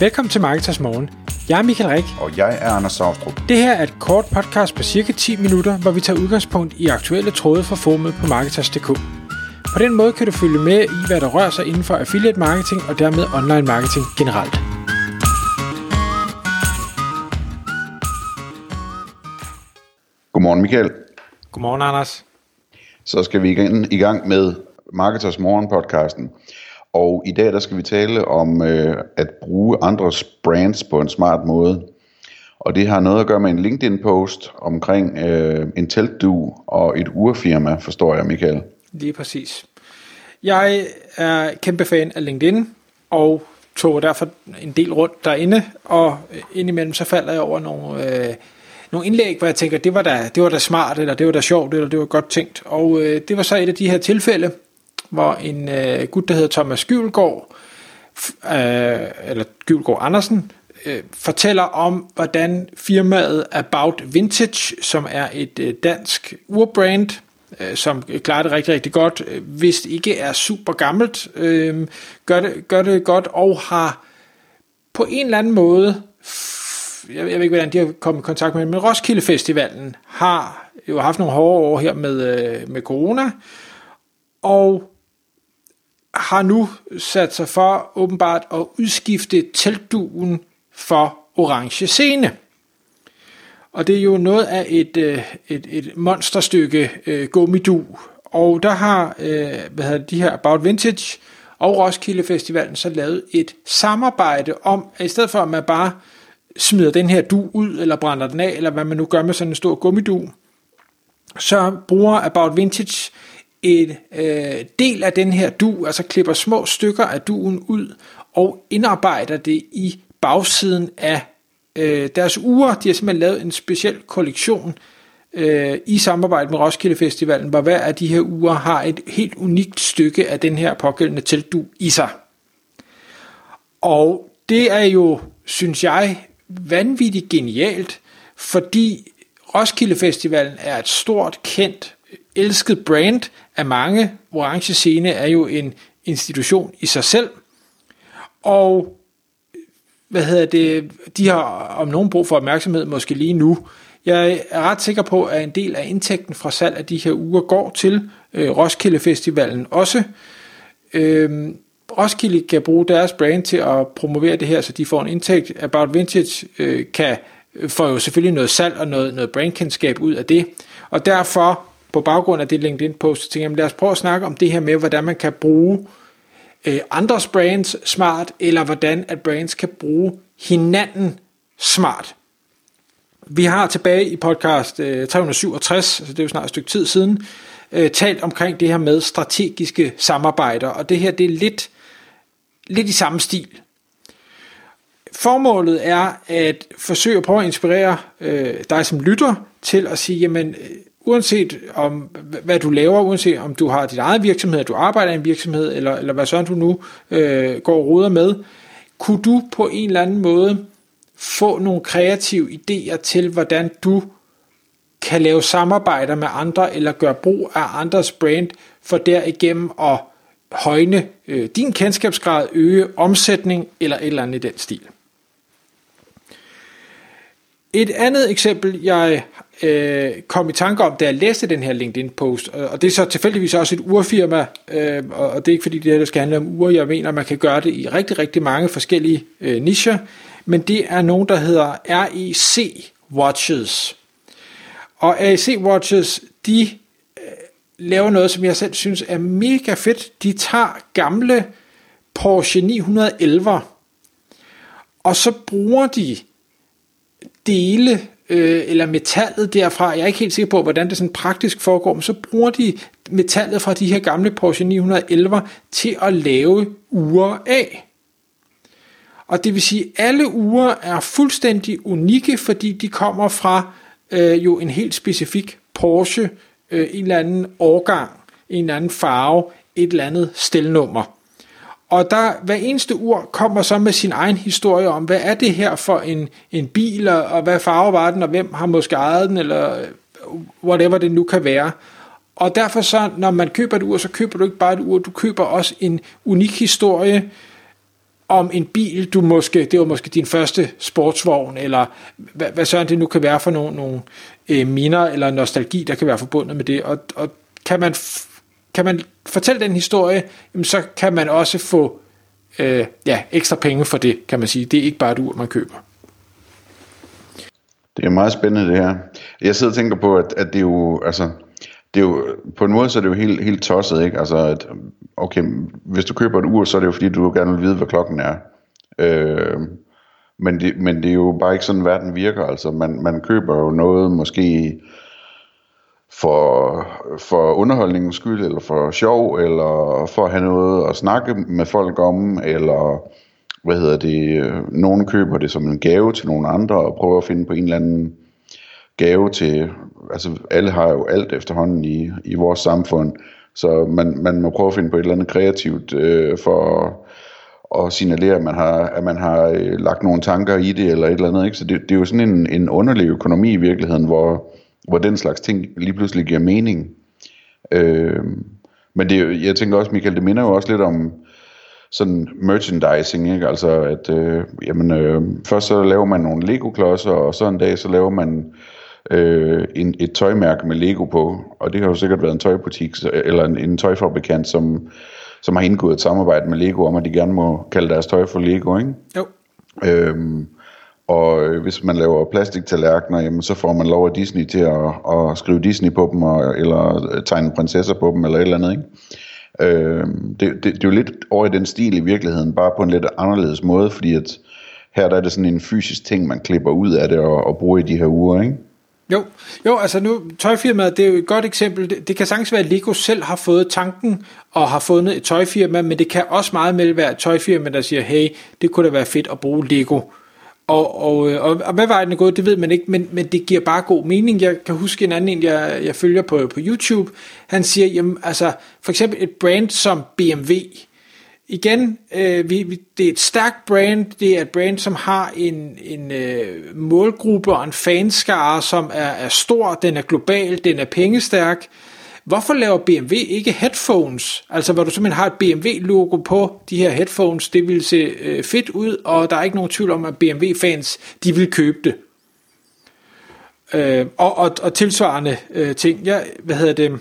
Velkommen til Marketers Morgen. Jeg er Michael Rik. Og jeg er Anders Saustrup. Det her er et kort podcast på cirka 10 minutter, hvor vi tager udgangspunkt i aktuelle tråde fra formet på Marketers.dk. På den måde kan du følge med i, hvad der rører sig inden for affiliate marketing og dermed online marketing generelt. Godmorgen Michael. Godmorgen Anders. Så skal vi igen i gang med Marketers Morgen podcasten. Og i dag der skal vi tale om øh, at bruge andres brands på en smart måde. Og det har noget at gøre med en LinkedIn-post omkring øh, en teltdu og et urfirma, forstår jeg, Michael. Lige præcis. Jeg er kæmpe fan af LinkedIn, og tog derfor en del rundt derinde, og indimellem så falder jeg over nogle, øh, nogle indlæg, hvor jeg tænker, det var, da, det var da smart, eller det var da sjovt, eller det var godt tænkt. Og øh, det var så et af de her tilfælde, hvor en øh, gut, der hedder Thomas Gyvelgaard, øh, eller Gyvelgaard Andersen, øh, fortæller om, hvordan firmaet About Vintage, som er et øh, dansk urbrand, øh, som klarer det rigtig, rigtig godt, øh, hvis det ikke er super gammelt, øh, gør, det, gør det godt og har på en eller anden måde, jeg, jeg ved ikke, hvordan de har kommet i kontakt med men Roskilde Festivalen har jo haft nogle hårde år her med, øh, med corona, og har nu sat sig for åbenbart at udskifte teltduen for orange scene. Og det er jo noget af et, øh, et, et monsterstykke øh, gummidu. Og der har øh, hvad hedder de her About Vintage og Roskilde Festivalen så lavet et samarbejde om, at i stedet for at man bare smider den her du ud, eller brænder den af, eller hvad man nu gør med sådan en stor gummidu, så bruger About Vintage en øh, del af den her du, altså klipper små stykker af duen ud og indarbejder det i bagsiden af øh, deres uger. De har simpelthen lavet en speciel kollektion øh, i samarbejde med Roskilde Festivalen, hvor hver af de her uger har et helt unikt stykke af den her pågældende teltdu i sig. Og det er jo, synes jeg, vanvittigt genialt, fordi Roskilde Festivalen er et stort, kendt, elsket brand af mange. Orange Scene er jo en institution i sig selv. Og hvad hedder det, de har om nogen brug for opmærksomhed måske lige nu. Jeg er ret sikker på, at en del af indtægten fra salg af de her uger går til øh, Roskilde Festivalen også. Øh, Roskilde kan bruge deres brand til at promovere det her, så de får en indtægt. About Vintage øh, kan øh, får jo selvfølgelig noget salg og noget, noget brandkendskab ud af det. Og derfor, på baggrund af det LinkedIn-post, tænker jeg, lad os prøve at snakke om det her med, hvordan man kan bruge øh, andres brands smart, eller hvordan at brands kan bruge hinanden smart. Vi har tilbage i podcast øh, 367, så det er jo snart et stykke tid siden, øh, talt omkring det her med strategiske samarbejder, og det her det er lidt, lidt i samme stil. Formålet er at forsøge at prøve at inspirere øh, dig som lytter til at sige, jamen øh, uanset om hvad du laver, uanset om du har dit eget virksomhed, du arbejder i en virksomhed, eller, eller hvad sådan du nu øh, går og ruder med, kunne du på en eller anden måde få nogle kreative idéer til, hvordan du kan lave samarbejder med andre, eller gøre brug af andres brand, for derigennem at højne øh, din kendskabsgrad, øge omsætning, eller et eller andet i den stil. Et andet eksempel, jeg øh, kom i tanke om, da jeg læste den her LinkedIn-post, og det er så tilfældigvis også et urfirma, øh, og det er ikke fordi det her skal handle om ure, jeg mener, man kan gøre det i rigtig, rigtig mange forskellige øh, nischer, men det er nogen, der hedder REC Watches. Og REC Watches, de øh, laver noget, som jeg selv synes er mega fedt. De tager gamle Porsche 911, og så bruger de dele øh, eller metallet derfra. Jeg er ikke helt sikker på, hvordan det sådan praktisk foregår, men så bruger de metallet fra de her gamle Porsche 911 til at lave ure af. Og det vil sige, at alle ure er fuldstændig unikke, fordi de kommer fra øh, jo en helt specifik Porsche, øh, en eller anden årgang, en eller anden farve, et eller andet stelnummer. Og der, hver eneste ur kommer så med sin egen historie om, hvad er det her for en, en bil, og hvad farve var den, og hvem har måske ejet den, eller øh, whatever det nu kan være. Og derfor så, når man køber et ur, så køber du ikke bare et ur, du køber også en unik historie, om en bil, du måske, det var måske din første sportsvogn, eller hvad, hvad sådan det nu kan være for nogle, nogle øh, minder eller nostalgi, der kan være forbundet med det. Og, og kan, man, kan man fortælle den historie, jamen så kan man også få øh, ja, ekstra penge for det, kan man sige. Det er ikke bare et ur, man køber. Det er meget spændende det her. Jeg sidder og tænker på, at, at det er jo, altså, det er jo, på en måde så er det jo helt, helt tosset, ikke? Altså, at, okay, hvis du køber et ur, så er det jo fordi, du gerne vil vide, hvad klokken er. Øh, men, det, men det er jo bare ikke sådan, verden virker. Altså, man, man køber jo noget måske for, for underholdningens skyld, eller for sjov, eller for at have noget at snakke med folk om, eller hvad hedder det, nogen køber det som en gave til nogle andre, og prøver at finde på en eller anden gave til, altså alle har jo alt efterhånden i, i vores samfund, så man, man må prøve at finde på et eller andet kreativt øh, for at, at signalere, at man har, at man har øh, lagt nogle tanker i det, eller et eller andet, ikke? så det, det er jo sådan en, en underlig økonomi i virkeligheden, hvor, hvor den slags ting lige pludselig giver mening. Øh, men det, jeg tænker også, Michael, det minder jo også lidt om sådan merchandising, ikke? altså at øh, jamen, øh, først så laver man nogle Lego-klodser, og så en dag så laver man øh, en, et tøjmærke med Lego på, og det har jo sikkert været en tøjbutik, eller en, en tøjfabrikant, som, som har indgået et samarbejde med Lego om, at de gerne må kalde deres tøj for Lego, ikke? Jo. Øhm, og øh, hvis man laver plastiktallerkener, jamen, så får man lov af Disney til at, at skrive Disney på dem, og, eller øh, tegne prinsesser på dem, eller et eller andet, ikke? Øh, det, det, det er jo lidt over i den stil i virkeligheden, bare på en lidt anderledes måde, fordi at her der er det sådan en fysisk ting, man klipper ud af det og, og bruger i de her uger, ikke? Jo, jo, altså nu, tøjfirmaet, det er jo et godt eksempel. Det, det kan sagtens være, at Lego selv har fået tanken og har fundet et tøjfirma, men det kan også meget vel være et tøjfirma, der siger, hey, det kunne da være fedt at bruge Lego. Og, og, øh, og, og hvad vejen er gået, det ved man ikke, men, men det giver bare god mening. Jeg kan huske en anden en, jeg, jeg følger på, på YouTube. Han siger, jamen, altså, for eksempel et brand som BMW. Igen, øh, vi, vi, det er et stærkt brand. Det er et brand, som har en, en øh, målgruppe og en fanskare, som er, er stor. Den er global, den er pengestærk. Hvorfor laver BMW ikke headphones? Altså hvor du simpelthen har et BMW-logo på de her headphones, det vil se øh, fedt ud, og der er ikke nogen tvivl om, at BMW-fans, de vil købe det. Øh, og, og, og tilsvarende øh, ting. Ja, hvad hedder det?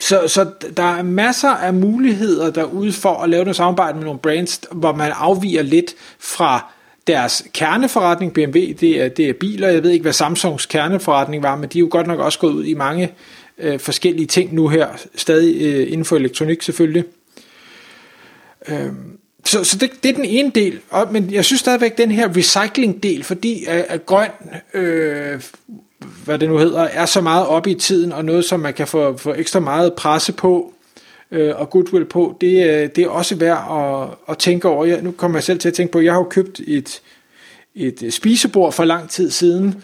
Så, så der er masser af muligheder derude for at lave noget samarbejde med nogle brands, hvor man afviger lidt fra deres kerneforretning, BMW, det er, det er biler. Jeg ved ikke, hvad Samsungs kerneforretning var, men de er jo godt nok også gået ud i mange øh, forskellige ting nu her, stadig øh, inden for elektronik selvfølgelig. Øh, så, så det, det er den ene del, og, men jeg synes stadigvæk den her recycling-del, fordi at, at grøn, øh, hvad det nu hedder, er så meget oppe i tiden, og noget, som man kan få, få ekstra meget presse på, øh, og goodwill på, det, øh, det er også værd at, at tænke over. Jeg, nu kommer jeg selv til at tænke på, jeg har jo købt et, et spisebord for lang tid siden,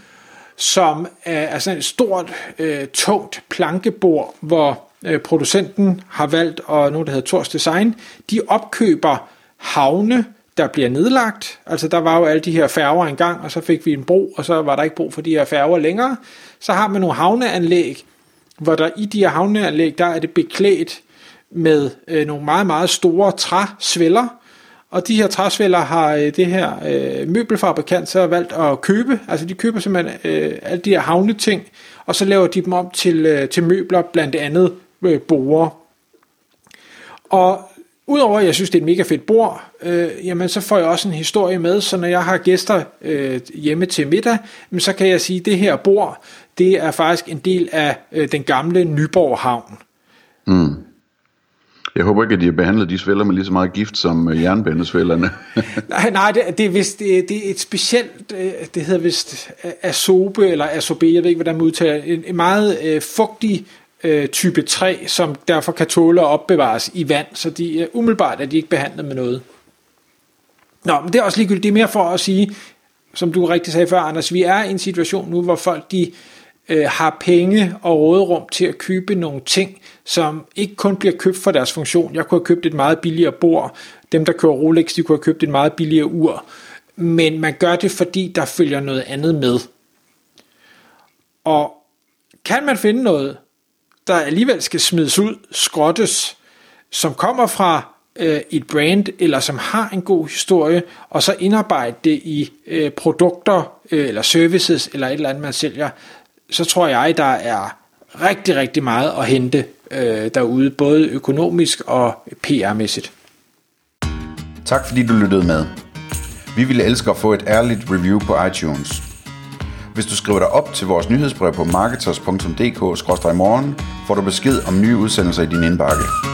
som er sådan et stort, øh, tungt plankebord, hvor øh, producenten har valgt, og nu der hedder Tors Design, de opkøber havne, der bliver nedlagt. Altså der var jo alle de her færger engang, og så fik vi en bro, og så var der ikke brug for de her færger længere. Så har man nogle havneanlæg, hvor der i de her havneanlæg, der er det beklædt med øh, nogle meget, meget store træsvælder, og de her træsvælder har øh, det her øh, møbelfabrikant så valgt at købe. Altså de køber simpelthen øh, alle de her havneting, og så laver de dem om til, øh, til møbler, blandt andet øh, borer. Og udover at jeg synes, det er et mega fedt bord, øh, jamen så får jeg også en historie med, så når jeg har gæster øh, hjemme til middag, jamen, så kan jeg sige, at det her bord, det er faktisk en del af øh, den gamle Nyborg Havn. Mm. Jeg håber ikke, at de har behandlet de sveller med lige så meget gift som øh, nej, nej det, det, er vist, det, det er et specielt, øh, det hedder vist øh, asobe eller asobe, jeg ved ikke, hvordan man udtaler en, en meget øh, fugtig øh, type 3, som derfor kan tåle at opbevares i vand, så de, uh, umiddelbart er de ikke behandlet med noget. Nå, men det er også ligegyldigt, det er mere for at sige, som du rigtig sagde før, Anders, vi er i en situation nu, hvor folk de øh, har penge og råderum til at købe nogle ting, som ikke kun bliver købt for deres funktion. Jeg kunne have købt et meget billigere bord. Dem, der kører Rolex, de kunne have købt et meget billigere ur. Men man gør det, fordi der følger noget andet med. Og kan man finde noget, der alligevel skal smides ud, skrottes, som kommer fra øh, et brand, eller som har en god historie, og så indarbejde det i øh, produkter, øh, eller services, eller et eller andet, man sælger, så tror jeg, der er rigtig, rigtig meget at hente øh, derude, både økonomisk og PR-mæssigt. Tak fordi du lyttede med. Vi ville elske at få et ærligt review på iTunes. Hvis du skriver dig op til vores nyhedsbrev på marketers.dk-morgen, får du besked om nye udsendelser i din indbakke.